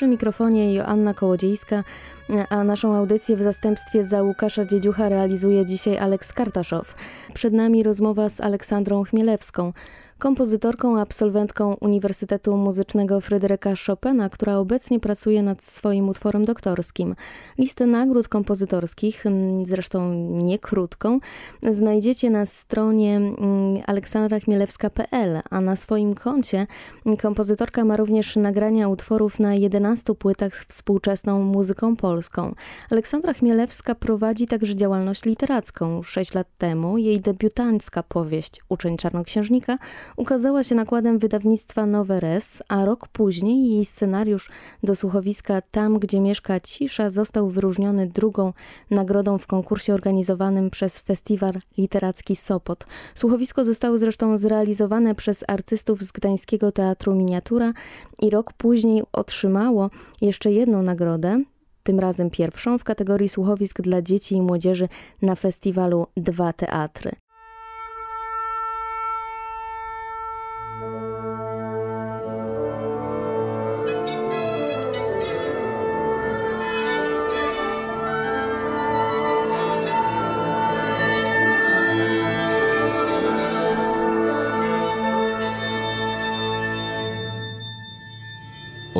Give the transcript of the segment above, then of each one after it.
Przy mikrofonie Joanna Kołodziejska, a naszą audycję w zastępstwie za Łukasza Dziedziucha realizuje dzisiaj Aleks Kartaszow. Przed nami rozmowa z Aleksandrą Chmielewską kompozytorką, absolwentką Uniwersytetu Muzycznego Fryderyka Chopina, która obecnie pracuje nad swoim utworem doktorskim. Listę nagród kompozytorskich, mm, zresztą nie krótką, znajdziecie na stronie mm, aleksandrachmielewska.pl, a na swoim koncie kompozytorka ma również nagrania utworów na 11 płytach z współczesną muzyką polską. Aleksandra Chmielewska prowadzi także działalność literacką. Sześć lat temu jej debiutancka powieść Uczeń Czarnoksiężnika ukazała się nakładem wydawnictwa Nowe Res, a rok później jej scenariusz do słuchowiska Tam, gdzie mieszka cisza został wyróżniony drugą nagrodą w konkursie organizowanym przez Festiwal Literacki Sopot. Słuchowisko zostało zresztą zrealizowane przez artystów z Gdańskiego Teatru Miniatura i rok później otrzymało jeszcze jedną nagrodę, tym razem pierwszą w kategorii słuchowisk dla dzieci i młodzieży na festiwalu Dwa Teatry.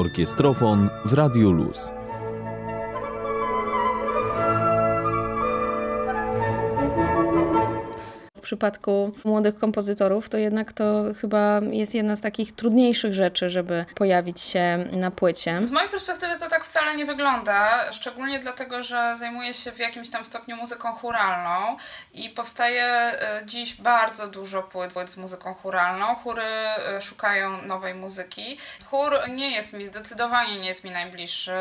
Orkiestrofon w Radiu Luz. Przypadku młodych kompozytorów, to jednak to chyba jest jedna z takich trudniejszych rzeczy, żeby pojawić się na płycie. Z mojej perspektywy to tak wcale nie wygląda, szczególnie dlatego, że zajmuję się w jakimś tam stopniu muzyką churalną i powstaje e, dziś bardzo dużo płyt z muzyką churalną. Chóry e, szukają nowej muzyki. Chór nie jest mi, zdecydowanie nie jest mi najbliższy.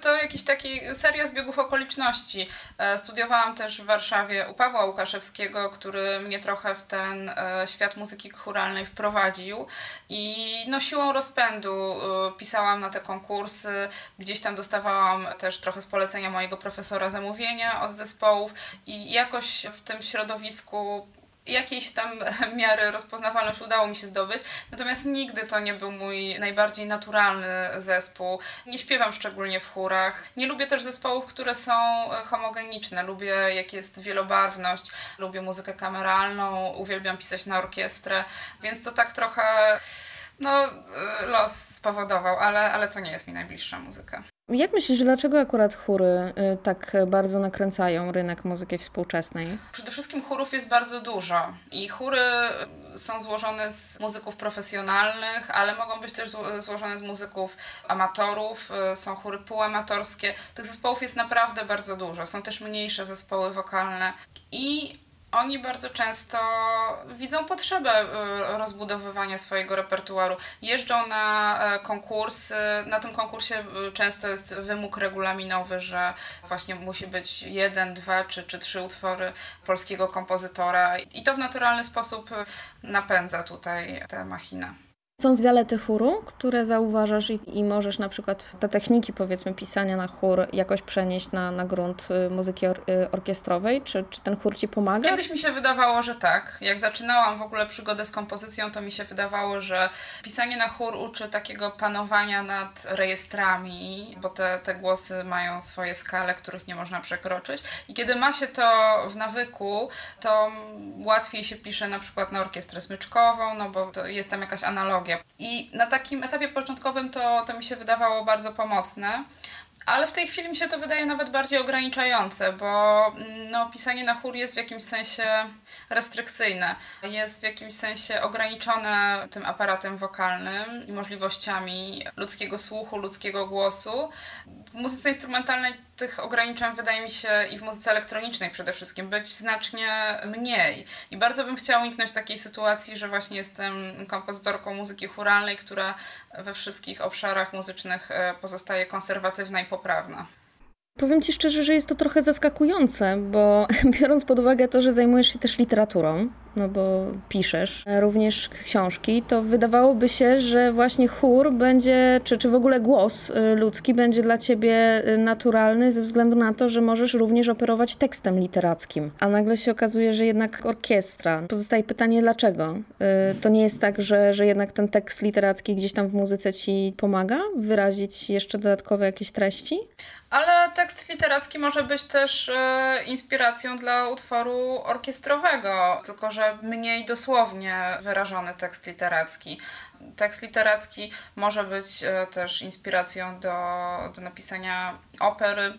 To jakiś taki seria zbiegów okoliczności. E, studiowałam też w Warszawie u Pawła Łukaszewskiego, który mnie trochę w ten e, świat muzyki churalnej wprowadził i no siłą rozpędu e, pisałam na te konkursy, gdzieś tam dostawałam też trochę z polecenia mojego profesora zamówienia od zespołów i jakoś w tym środowisku jakiejś tam miary rozpoznawalność udało mi się zdobyć, natomiast nigdy to nie był mój najbardziej naturalny zespół. Nie śpiewam szczególnie w chórach. Nie lubię też zespołów, które są e, homogeniczne. Lubię, jak jest wielobarwność, lubię muzykę kameralną, uwielbiam pisać na orkiestrę, więc to tak trochę no, e, los spowodował, ale, ale to nie jest mi najbliższa muzyka. Jak myślisz, dlaczego akurat chóry y, tak bardzo nakręcają rynek muzyki współczesnej? Przede wszystkim chórów jest bardzo dużo i chóry są złożone z muzyków profesjonalnych, ale mogą być też złożone z muzyków amatorów, y, są chóry półamatorskie. Tych zespołów jest naprawdę bardzo dużo. Są też mniejsze zespoły wokalne i oni bardzo często widzą potrzebę y, rozbudowywania swojego repertuaru. Jeżdżą na e, konkursy. Na tym konkursie y, często jest wymóg regulaminowy, że właśnie musi być jeden, dwa czy, czy trzy utwory polskiego kompozytora, i to w naturalny sposób napędza tutaj tę machinę. Są zalety chóru, które zauważasz i, i, możesz na przykład te techniki powiedzmy pisania na chór jakoś przenieść na, na grunt y, muzyki or, y, orkiestrowej? Czy, czy ten chór Ci pomaga? Kiedyś mi się wydawało, że tak. Jak zaczynałam w ogóle przygodę z kompozycją, to mi się wydawało, że pisanie na chór uczy takiego panowania nad rejestrami, bo te, te głosy mają swoje skale, których nie można przekroczyć. I kiedy ma się to w nawyku, to łatwiej się pisze na przykład na orkiestrę smyczkową, no bo jest tam jakaś analogia i na takim etapie początkowym to, to mi się wydawało bardzo pomocne. Ale w tej chwili mi się to wydaje nawet bardziej ograniczające, bo mm, no, pisanie na chór jest w jakimś sensie restrykcyjne. Jest w jakimś sensie ograniczone tym aparatem wokalnym i możliwościami ludzkiego słuchu, ludzkiego głosu. W muzyce instrumentalnej tych ograniczeń wydaje mi się i w muzyce elektronicznej przede wszystkim być znacznie mniej. I bardzo bym chciała uniknąć takiej sytuacji, że właśnie jestem kompozytorką muzyki churalnej, która we wszystkich obszarach muzycznych e, pozostaje konserwatywna i poprawna. Powiem Ci szczerze, że jest to trochę zaskakujące, bo biorąc pod uwagę to, że zajmujesz się też literaturą, no bo piszesz również książki, to wydawałoby się, że właśnie chór będzie, czy, czy w ogóle głos y, ludzki będzie dla ciebie y, naturalny ze względu na to, że możesz również operować tekstem literackim. A nagle się okazuje, że jednak orkiestra. Pozostaje pytanie, dlaczego? Y, to nie jest tak, że, że jednak ten tekst literacki gdzieś tam w muzyce ci pomaga wyrazić jeszcze dodatkowe jakieś treści? Ale tekst literacki może być też inspiracją dla utworu orkiestrowego, tylko że mniej dosłownie wyrażony tekst literacki. Tekst literacki może być e, też inspiracją do, do napisania opery.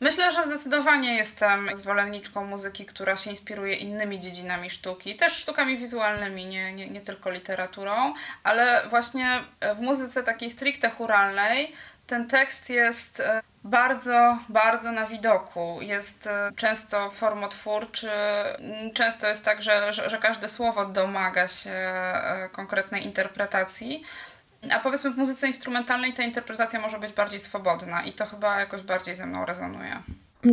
Myślę, że zdecydowanie jestem zwolenniczką muzyki, która się inspiruje innymi dziedzinami sztuki, też sztukami wizualnymi, nie, nie, nie tylko literaturą, ale właśnie w muzyce takiej stricte churalnej ten tekst jest e, bardzo, bardzo na widoku. Jest e, często formotwórczy, często jest tak, że, że, każde słowo domaga się e, konkretnej interpretacji. A powiedzmy w muzyce instrumentalnej ta interpretacja może być bardziej swobodna i to chyba jakoś bardziej ze mną rezonuje.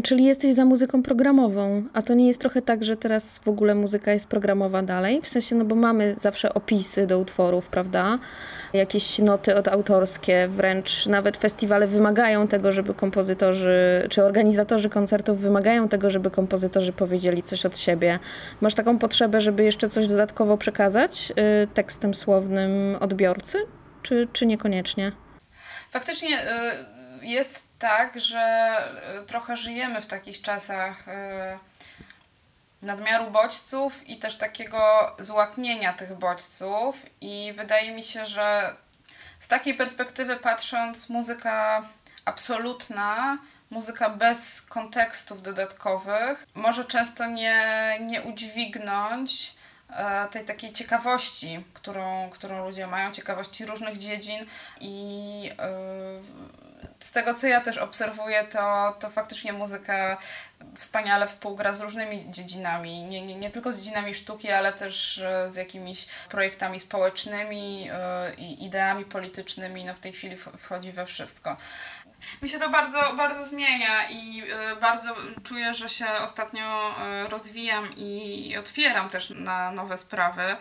Czyli jesteś za muzyką programową, a to nie jest trochę tak, że teraz w ogóle muzyka jest programowa dalej? W sensie, no bo mamy zawsze opisy do utworów, prawda? Jakieś noty odautorskie, wręcz nawet festiwale wymagają tego, żeby kompozytorzy, czy organizatorzy koncertów wymagają tego, żeby kompozytorzy powiedzieli coś od siebie. Masz taką potrzebę, żeby jeszcze coś dodatkowo przekazać y, tekstem słownym odbiorcy, czy, czy niekoniecznie? Faktycznie y, jest tak, że e, trochę żyjemy w takich czasach e, nadmiaru bodźców i też takiego złapnienia tych bodźców. I wydaje mi się, że z takiej perspektywy patrząc muzyka absolutna, muzyka bez kontekstów dodatkowych może często nie, nie udźwignąć e, tej takiej ciekawości, którą, którą ludzie mają, ciekawości różnych dziedzin i yy, z tego, co ja też obserwuję, to, to faktycznie muzyka wspaniale współgra z różnymi dziedzinami. Nie, nie, nie tylko z dziedzinami sztuki, ale też e, z jakimiś projektami społecznymi e, i ideami politycznymi. No w tej chwili wchodzi we wszystko. Mi się to bardzo, bardzo zmienia i e, bardzo czuję, że się ostatnio rozwijam i otwieram też na nowe sprawy.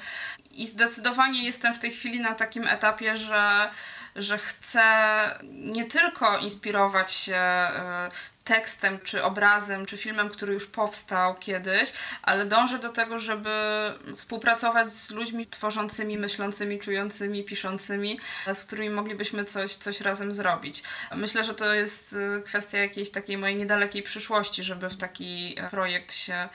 I zdecydowanie jestem w tej chwili na takim etapie, że że chcę nie tylko inspirować się e, tekstem, czy obrazem, czy filmem, który już powstał kiedyś, ale dążę do tego, żeby współpracować z ludźmi tworzącymi, myślącymi, czującymi, piszącymi, z którymi moglibyśmy coś, coś razem zrobić. Myślę, że to jest e, kwestia jakiejś takiej mojej niedalekiej przyszłości, żeby w taki projekt się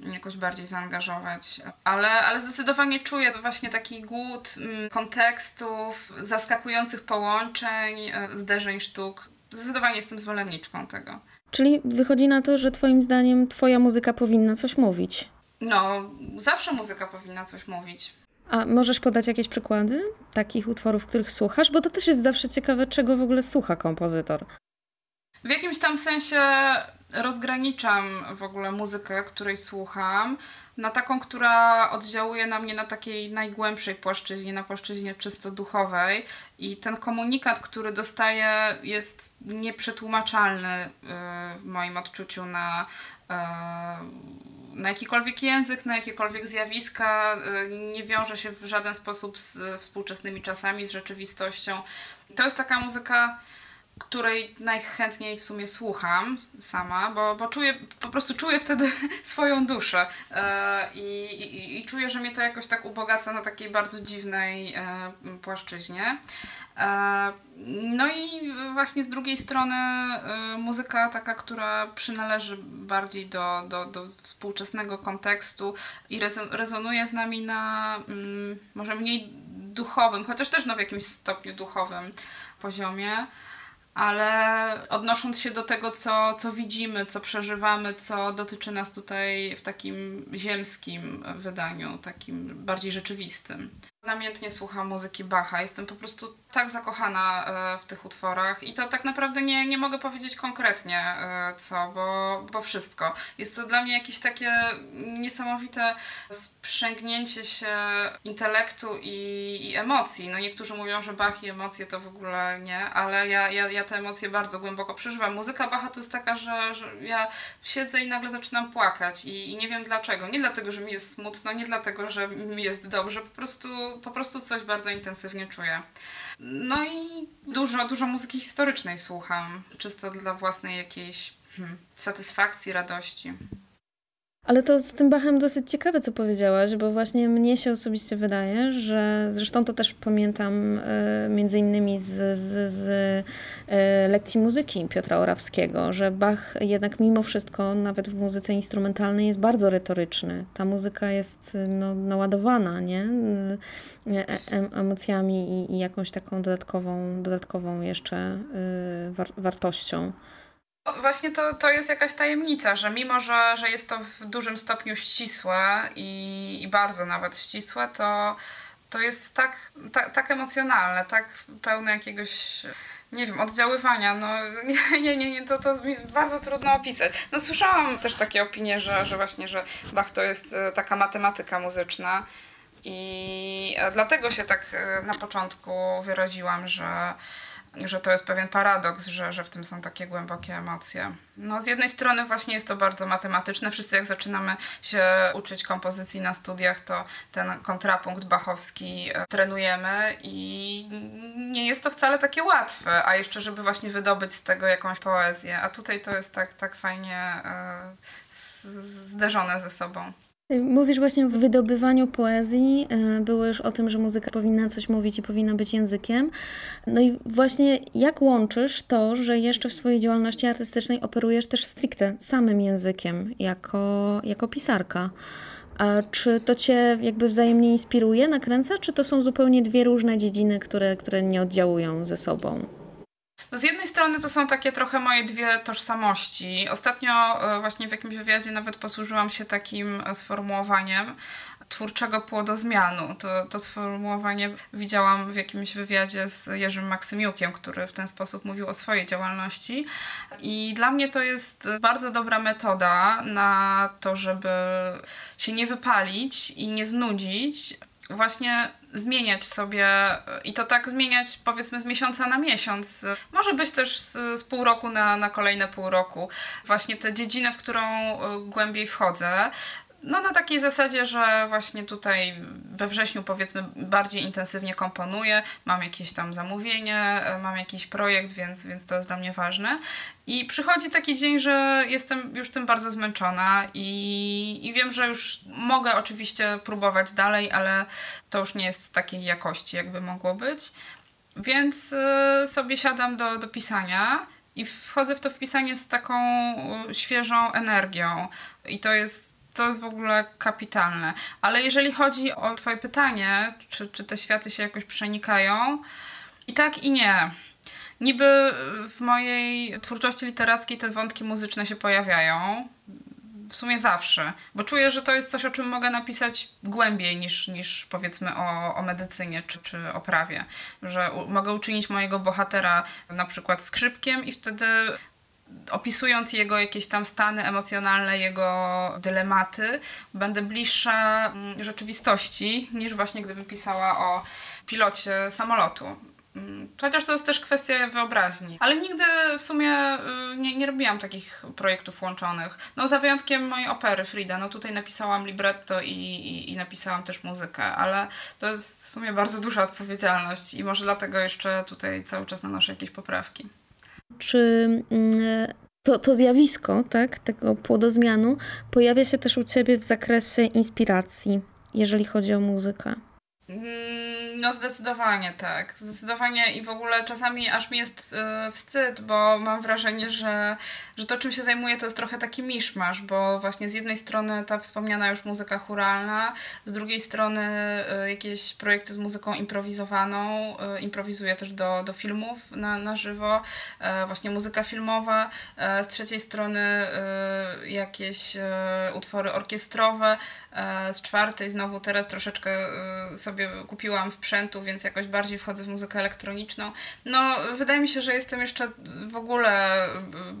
jakoś bardziej zaangażować. Ale, ale zdecydowanie czuję właśnie taki głód mm, kontekstów, zaskakujących połączeń, e, zderzeń sztuk. Zdecydowanie jestem zwolenniczką tego. Czyli wychodzi na to, że Twoim zdaniem Twoja muzyka powinna coś mówić? No, zawsze muzyka powinna coś mówić. A możesz podać jakieś przykłady takich utworów, których słuchasz? Bo to też jest zawsze ciekawe, czego w ogóle słucha kompozytor. W jakimś tam sensie rozgraniczam w ogóle muzykę, której słucham, na taką, która oddziałuje na mnie na takiej najgłębszej płaszczyźnie, na płaszczyźnie czysto duchowej. I ten komunikat, który dostaję, jest nieprzetłumaczalny y, w moim odczuciu na, y, na jakikolwiek język, na jakiekolwiek zjawiska. Y, nie wiąże się w żaden sposób z współczesnymi czasami, z rzeczywistością. To jest taka muzyka której najchętniej w sumie słucham sama, bo, bo czuję, po prostu czuję wtedy swoją duszę e, i, i, i, czuję, że mnie to jakoś tak ubogaca na takiej bardzo dziwnej e, płaszczyźnie. E, no i właśnie z drugiej strony muzyka taka, która przynależy bardziej do, do, do współczesnego kontekstu i rezonuje z nami na mm, może mniej duchowym, chociaż też no w jakimś stopniu duchowym poziomie ale odnosząc się do tego, co, co widzimy, co przeżywamy, co dotyczy nas tutaj w takim ziemskim wydaniu, takim bardziej rzeczywistym. Namiętnie słucham muzyki Bacha. Jestem po prostu tak zakochana e, w tych utworach i to tak naprawdę nie, nie mogę powiedzieć konkretnie e, co, bo, bo wszystko. Jest to dla mnie jakieś takie niesamowite sprzęgnięcie się intelektu i, i emocji. No niektórzy mówią, że Bach i emocje to w ogóle nie, ale ja, ja, ja te emocje bardzo głęboko przeżywam. Muzyka Bacha to jest taka, że, że ja siedzę i nagle zaczynam płakać i, i nie wiem dlaczego. Nie dlatego, że mi jest smutno, nie dlatego, że mi jest dobrze, po prostu, po prostu coś bardzo intensywnie czuję. No i dużo, dużo muzyki historycznej słucham, czysto dla własnej jakiejś hmm, satysfakcji, radości. Ale to z tym Bachem dosyć ciekawe, co powiedziałaś, bo właśnie mnie się osobiście wydaje, że zresztą to też pamiętam y, między innymi z, z, z y, lekcji muzyki Piotra Orawskiego, że Bach jednak mimo wszystko, nawet w muzyce instrumentalnej jest bardzo retoryczny. Ta muzyka jest no, naładowana, nie? E, emocjami i, i, jakąś taką dodatkową, dodatkową jeszcze war wartością. Właśnie to, to jest jakaś tajemnica, że mimo, że, że jest to w dużym stopniu ścisłe i, i bardzo nawet ścisłe, to, to jest tak, tak, tak emocjonalne, tak pełne jakiegoś nie wiem, oddziaływania, no nie, nie, nie, to, to bardzo trudno opisać. No słyszałam też takie opinie, że, że właśnie, że Bach to jest e, taka matematyka muzyczna i dlatego się tak e, na początku wyraziłam, że że to jest pewien paradoks, że, że w tym są takie głębokie emocje. No, z jednej strony właśnie jest to bardzo matematyczne. Wszyscy jak zaczynamy się uczyć kompozycji na studiach, to ten kontrapunkt bachowski e, trenujemy i nie jest to wcale takie łatwe, a jeszcze żeby właśnie wydobyć z tego jakąś poezję, a tutaj to jest tak, tak fajnie y, zderzone ze sobą. Mówisz właśnie o wydobywaniu poezji, e, było już o tym, że muzyka powinna coś mówić i powinna być językiem. No i właśnie jak łączysz to, że jeszcze w swojej działalności artystycznej operujesz też stricte samym językiem jako, jako pisarka? A czy to cię jakby wzajemnie inspiruje, nakręca, czy to są zupełnie dwie różne dziedziny, które, które nie oddziałują ze sobą? No z jednej strony to są takie trochę moje dwie tożsamości. Ostatnio e, właśnie w jakimś wywiadzie nawet posłużyłam się takim e, sformułowaniem twórczego płodozmianu. To, to sformułowanie widziałam w jakimś wywiadzie z Jerzym Maksymiukiem, który w ten sposób mówił o swojej działalności. I dla mnie to jest bardzo dobra metoda na to, żeby się nie wypalić i nie znudzić, właśnie zmieniać sobie i to tak zmieniać powiedzmy z miesiąca na miesiąc. Może być też z, z pół roku na, na kolejne pół roku. Właśnie tę dziedzinę, w którą e, głębiej wchodzę. No na takiej zasadzie, że właśnie tutaj we wrześniu powiedzmy bardziej intensywnie komponuję, mam jakieś tam zamówienie, e, mam jakiś projekt, więc, więc to jest dla mnie ważne. I przychodzi taki dzień, że jestem już tym bardzo zmęczona i, i wiem, że już mogę oczywiście próbować dalej, ale to już nie jest takiej jakości, jakby mogło być. Więc y, sobie siadam do, do pisania i wchodzę w to wpisanie z taką y, świeżą energią. I to jest to jest w ogóle kapitalne. Ale jeżeli chodzi o Twoje pytanie, czy, czy te światy się jakoś przenikają, i tak, i nie. Niby w mojej twórczości literackiej te wątki muzyczne się pojawiają. W sumie zawsze, bo czuję, że to jest coś, o czym mogę napisać głębiej niż, niż powiedzmy o, o medycynie czy, czy o prawie. Że u, mogę uczynić mojego bohatera na przykład skrzypkiem i wtedy opisując jego jakieś tam stany emocjonalne, jego dylematy, będę bliższa mm, rzeczywistości niż właśnie gdybym pisała o pilocie samolotu. Mm, chociaż to jest też kwestia wyobraźni. Ale nigdy w sumie y, nie, nie robiłam takich projektów łączonych. No za wyjątkiem mojej opery Frida. No tutaj napisałam libretto i, i, i, napisałam też muzykę, ale to jest w sumie bardzo duża odpowiedzialność i może dlatego jeszcze tutaj cały czas nanoszę jakieś poprawki. Czy mm, to, to zjawisko tak, tego płodozmianu pojawia się też u Ciebie w zakresie inspiracji, jeżeli chodzi o muzykę? Mm, no zdecydowanie tak. Zdecydowanie i w ogóle czasami aż mi jest yy, wstyd, bo mam wrażenie, że, że to czym się zajmuję to jest trochę taki miszmasz, bo właśnie z jednej strony ta wspomniana już muzyka churalna, z drugiej strony yy, jakieś projekty z muzyką improwizowaną, yy, improwizuję też do, do filmów na, na żywo, właśnie muzyka filmowa, z trzeciej strony jakieś utwory orkiestrowe, z czwartej znowu teraz troszeczkę sobie sobie kupiłam sprzętu, więc jakoś bardziej wchodzę w muzykę elektroniczną. No, wydaje mi się, że jestem jeszcze w ogóle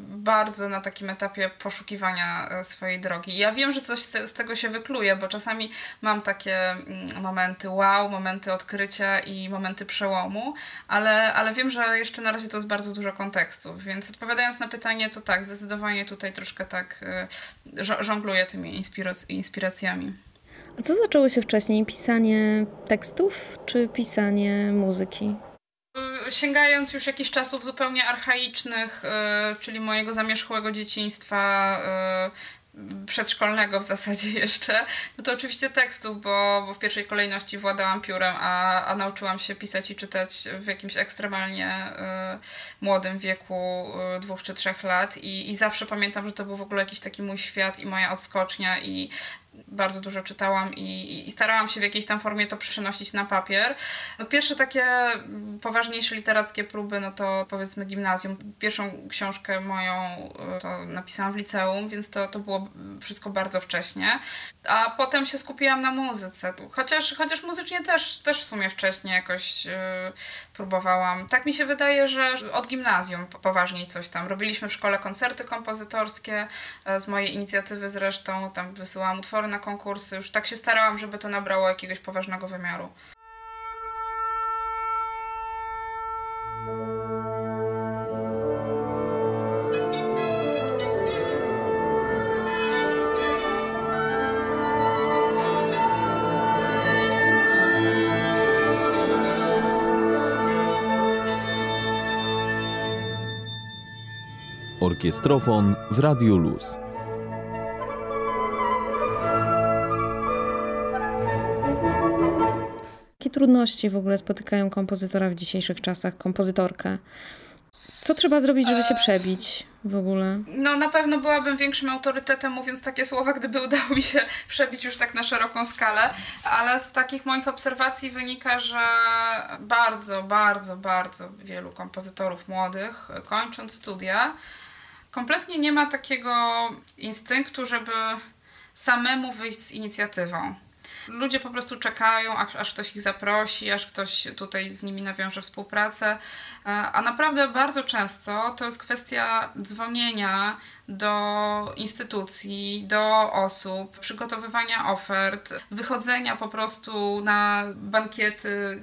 bardzo na takim etapie poszukiwania e, swojej drogi. Ja wiem, że coś z tego się wykluje, bo czasami mam takie mm, momenty wow, momenty odkrycia i momenty przełomu, ale, ale wiem, że jeszcze na razie to jest bardzo dużo kontekstu, więc odpowiadając na pytanie, to tak, zdecydowanie tutaj troszkę tak żongluję tymi inspiracjami. Co zaczęło się wcześniej? Pisanie tekstów czy pisanie muzyki? Sięgając już jakichś czasów zupełnie archaicznych, y, czyli mojego zamierzchłego dzieciństwa, y, przedszkolnego w zasadzie jeszcze, no to oczywiście tekstów, bo, bo w pierwszej kolejności władałam piórem, a, a nauczyłam się pisać i czytać w jakimś ekstremalnie y, młodym wieku, dwóch czy trzech lat i, i zawsze pamiętam, że to był w ogóle jakiś taki mój świat i moja odskocznia i bardzo dużo czytałam i, i, starałam się w jakiejś tam formie to przenosić na papier. No pierwsze takie poważniejsze literackie próby, no to powiedzmy gimnazjum. Pierwszą książkę moją e, to napisałam w liceum, więc to, to było wszystko bardzo wcześnie. A potem się skupiłam na muzyce. Chociaż, chociaż muzycznie też, też w sumie wcześniej jakoś yy, próbowałam. Tak mi się wydaje, że od gimnazjum poważniej coś tam. Robiliśmy w szkole koncerty kompozytorskie, e, z mojej inicjatywy zresztą, tam wysyłałam utwory na konkursy. Już tak się starałam, żeby to nabrało jakiegoś poważnego wymiaru. Orkiestrofon w Radiu Luz. Jakie trudności w ogóle spotykają kompozytora w dzisiejszych czasach, kompozytorkę? Co trzeba zrobić, żeby się e, przebić w ogóle? No na pewno byłabym większym autorytetem mówiąc takie słowa, gdyby udało mi się przebić już tak na szeroką skalę, ale z takich moich obserwacji wynika, że bardzo, bardzo, bardzo wielu kompozytorów młodych kończąc studia kompletnie nie ma takiego instynktu, żeby samemu wyjść z inicjatywą. Ludzie po prostu czekają, aż, aż ktoś ich zaprosi, aż ktoś tutaj z nimi nawiąże współpracę. E, a naprawdę bardzo często to jest kwestia dzwonienia do instytucji, do osób, przygotowywania ofert, wychodzenia po prostu na bankiety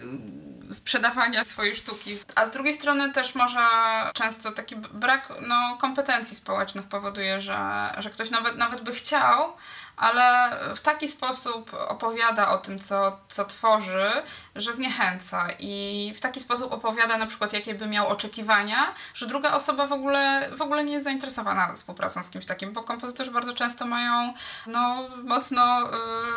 sprzedawania swojej sztuki. A z drugiej strony też może często taki brak no, kompetencji społecznych powoduje, że, że ktoś nawet, nawet by chciał, ale w taki sposób opowiada o tym, co, co tworzy, że zniechęca i w taki sposób opowiada na przykład, jakie by miał oczekiwania, że druga osoba w ogóle, w ogóle nie jest zainteresowana współpracą z kimś takim, bo kompozytorzy bardzo często mają no, mocno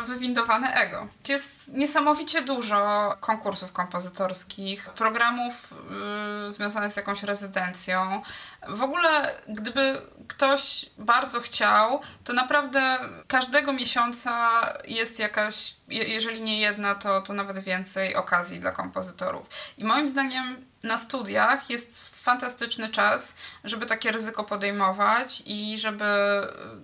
y, wywindowane ego. Jest niesamowicie dużo konkursów kompozytorskich, programów y, związanych z jakąś rezydencją. W ogóle, gdyby ktoś bardzo chciał, to naprawdę każdego miesiąca jest jakaś, jeżeli nie jedna, to, to nawet więcej okazji dla kompozytorów. I moim zdaniem na studiach jest fantastyczny czas, żeby takie ryzyko podejmować i żeby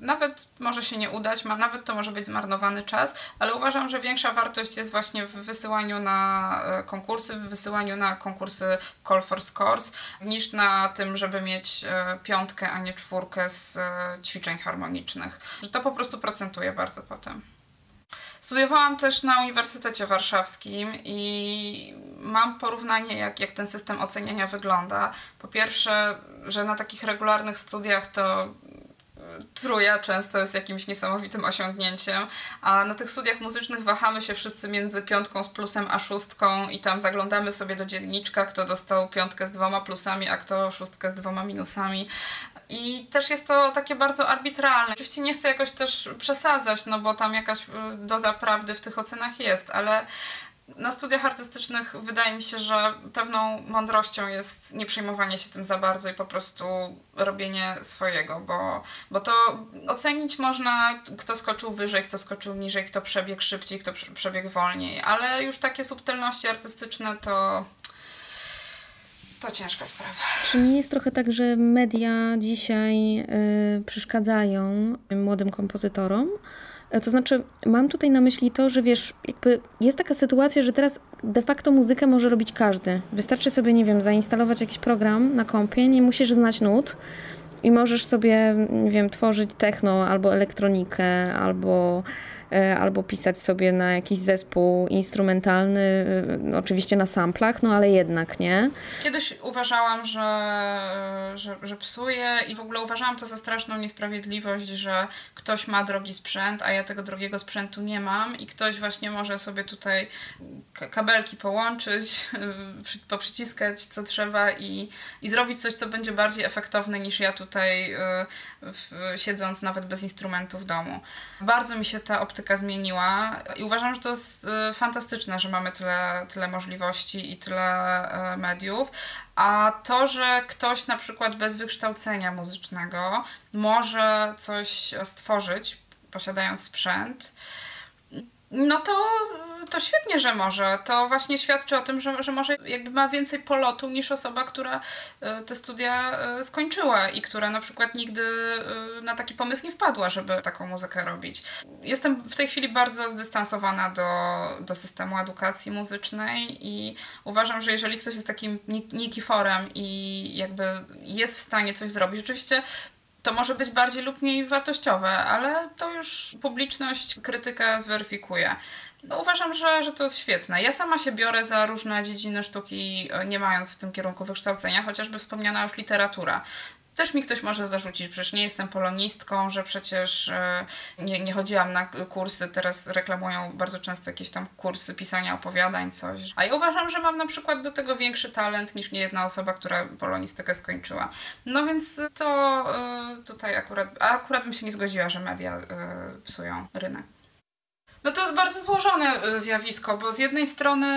nawet może się nie udać, ma, nawet to może być zmarnowany czas, ale uważam, że większa wartość jest właśnie w wysyłaniu na e, konkursy, w wysyłaniu na konkursy Call for Scores, niż na tym, żeby mieć e, piątkę, a nie czwórkę z e, ćwiczeń harmonicznych. Że to po prostu procentuje bardzo potem. Studiowałam też na Uniwersytecie Warszawskim i mam porównanie, jak, jak ten system oceniania wygląda. Po pierwsze, że na takich regularnych studiach to e, truja często jest jakimś niesamowitym osiągnięciem, a na tych studiach muzycznych wahamy się wszyscy między piątką z plusem a szóstką i tam zaglądamy sobie do dzienniczka, kto dostał piątkę z dwoma plusami, a kto szóstkę z dwoma minusami. I też jest to takie bardzo arbitralne. Oczywiście nie chcę jakoś też przesadzać, no bo tam jakaś y, doza prawdy w tych ocenach jest, ale na studiach artystycznych wydaje mi się, że pewną mądrością jest nie przejmowanie się tym za bardzo i po prostu robienie swojego, bo, bo to ocenić można, kto skoczył wyżej, kto skoczył niżej, kto przebiegł szybciej, kto przebiegł wolniej, ale już takie subtelności artystyczne to to ciężka sprawa. Czy nie jest trochę tak, że media dzisiaj y, przeszkadzają młodym kompozytorom? To znaczy, mam tutaj na myśli to, że wiesz, jakby jest taka sytuacja, że teraz de facto muzykę może robić każdy. Wystarczy sobie, nie wiem, zainstalować jakiś program na kompie, nie musisz znać nut i możesz sobie, nie wiem, tworzyć techno albo elektronikę, albo E, albo pisać sobie na jakiś zespół instrumentalny, e, oczywiście na samplach, no ale jednak nie. Kiedyś uważałam, że, że, że psuję i w ogóle uważałam to za straszną niesprawiedliwość, że ktoś ma drogi sprzęt, a ja tego drogiego sprzętu nie mam i ktoś właśnie może sobie tutaj kabelki połączyć, poprzyciskać co trzeba i, i zrobić coś, co będzie bardziej efektowne niż ja tutaj e, siedząc nawet bez instrumentów w domu. Bardzo mi się ta optyka optyka zmieniła i uważam, że to jest y, fantastyczne, że mamy tyle, tyle możliwości i tyle y, mediów. A to, że ktoś na przykład bez wykształcenia muzycznego może coś stworzyć, posiadając sprzęt, no to, to świetnie, że może. To właśnie świadczy o tym, że, że może jakby ma więcej polotu niż osoba, która e, te studia e, skończyła i która na przykład nigdy e, na taki pomysł nie wpadła, żeby taką muzykę robić. Jestem w tej chwili bardzo zdystansowana do, do systemu edukacji muzycznej i uważam, że jeżeli ktoś jest takim nikiforem i jakby jest w stanie coś zrobić, oczywiście to może być bardziej lub mniej wartościowe, ale to już publiczność, krytyka zweryfikuje. No, uważam, że, że to jest świetne. Ja sama się biorę za różne dziedziny sztuki, e, nie mając w tym kierunku wykształcenia, chociażby wspomniana już literatura. Też mi ktoś może zarzucić, przecież nie jestem polonistką, że przecież e, nie, nie chodziłam na kursy, teraz reklamują bardzo często jakieś tam kursy pisania opowiadań, coś. A ja uważam, że mam na przykład do tego większy talent niż niejedna osoba, która polonistykę skończyła. No więc to e, tutaj akurat, akurat bym się nie zgodziła, że media e, psują rynek. No to jest bardzo złożone y, zjawisko, bo z jednej strony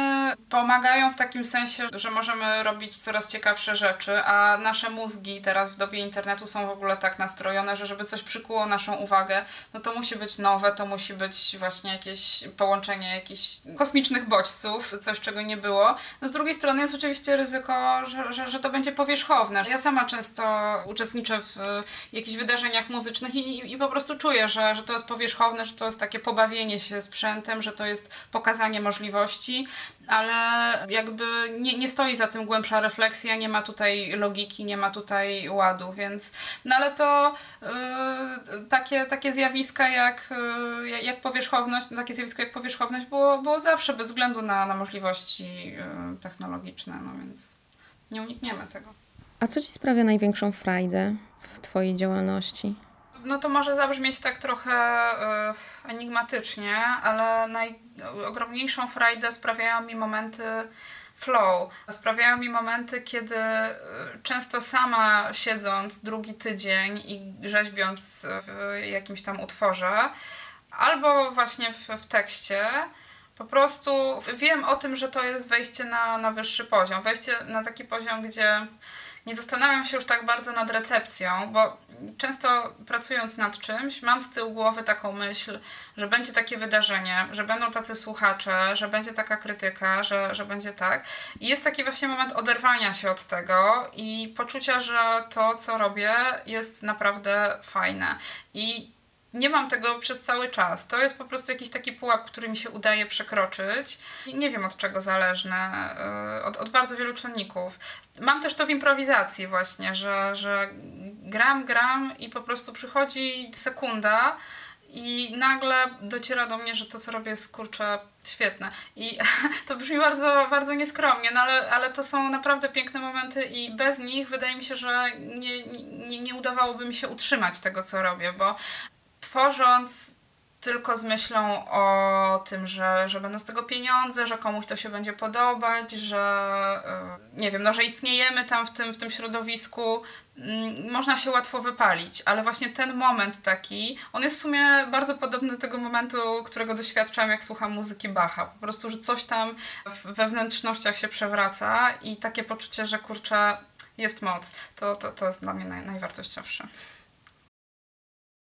pomagają w takim sensie, że możemy robić coraz ciekawsze rzeczy, a nasze mózgi teraz w dobie internetu są w ogóle tak nastrojone, że żeby coś przykuło naszą uwagę, no to musi być nowe, to musi być właśnie jakieś połączenie jakichś kosmicznych bodźców, coś czego nie było. No z drugiej strony jest oczywiście ryzyko, że, że, że to będzie powierzchowne. Ja sama często uczestniczę w jakichś wydarzeniach muzycznych i, i po prostu czuję, że, że to jest powierzchowne, że to jest takie pobawienie się sprzętem, że to jest pokazanie możliwości, ale jakby nie, nie stoi za tym głębsza refleksja, nie ma tutaj logiki, nie ma tutaj ładu, więc no ale to yy, takie, takie zjawiska jak, yy, jak powierzchowność, no takie zjawisko jak powierzchowność było, było zawsze bez względu na, na możliwości yy, technologiczne, no więc nie unikniemy tego. A co Ci sprawia największą frajdę w Twojej działalności? No to może zabrzmieć tak trochę y, enigmatycznie, ale najogromniejszą frajdę sprawiają mi momenty flow. Sprawiają mi momenty, kiedy e, często sama siedząc drugi tydzień i rzeźbiąc w jakimś tam utworze, albo właśnie w, w tekście, po prostu wiem o tym, że to jest wejście na, na wyższy poziom. Wejście na taki poziom, gdzie nie zastanawiam się już tak bardzo nad recepcją, bo często pracując nad czymś, mam z tyłu głowy taką myśl, że będzie takie wydarzenie, że będą tacy słuchacze, że będzie taka krytyka, że, że będzie tak. I jest taki właśnie moment oderwania się od tego i poczucia, że to, co robię, jest naprawdę fajne. I nie mam tego przez cały czas. To jest po prostu jakiś taki pułap, który mi się udaje przekroczyć. Nie wiem od czego zależne, y, od, od bardzo wielu czynników. Mam też to w improwizacji właśnie, że, że gram, gram i po prostu przychodzi sekunda i nagle dociera do mnie, że to co robię jest kurczę świetne. I to brzmi bardzo, bardzo nieskromnie, no ale, ale to są naprawdę piękne momenty i bez nich wydaje mi się, że nie, nie, nie udawałoby mi się utrzymać tego co robię, bo tworząc tylko z myślą o tym, że, że będą z tego pieniądze, że komuś to się będzie podobać, że yy, nie wiem, no, że istniejemy tam w tym, w tym środowisku, yy, można się łatwo wypalić, ale właśnie ten moment taki, on jest w sumie bardzo podobny do tego momentu, którego doświadczam, jak słucham muzyki Bacha. Po prostu, że coś tam we wnętrznościach się przewraca i takie poczucie, że kurczę, jest moc, to, to, to jest dla mnie naj, najwartościowsze.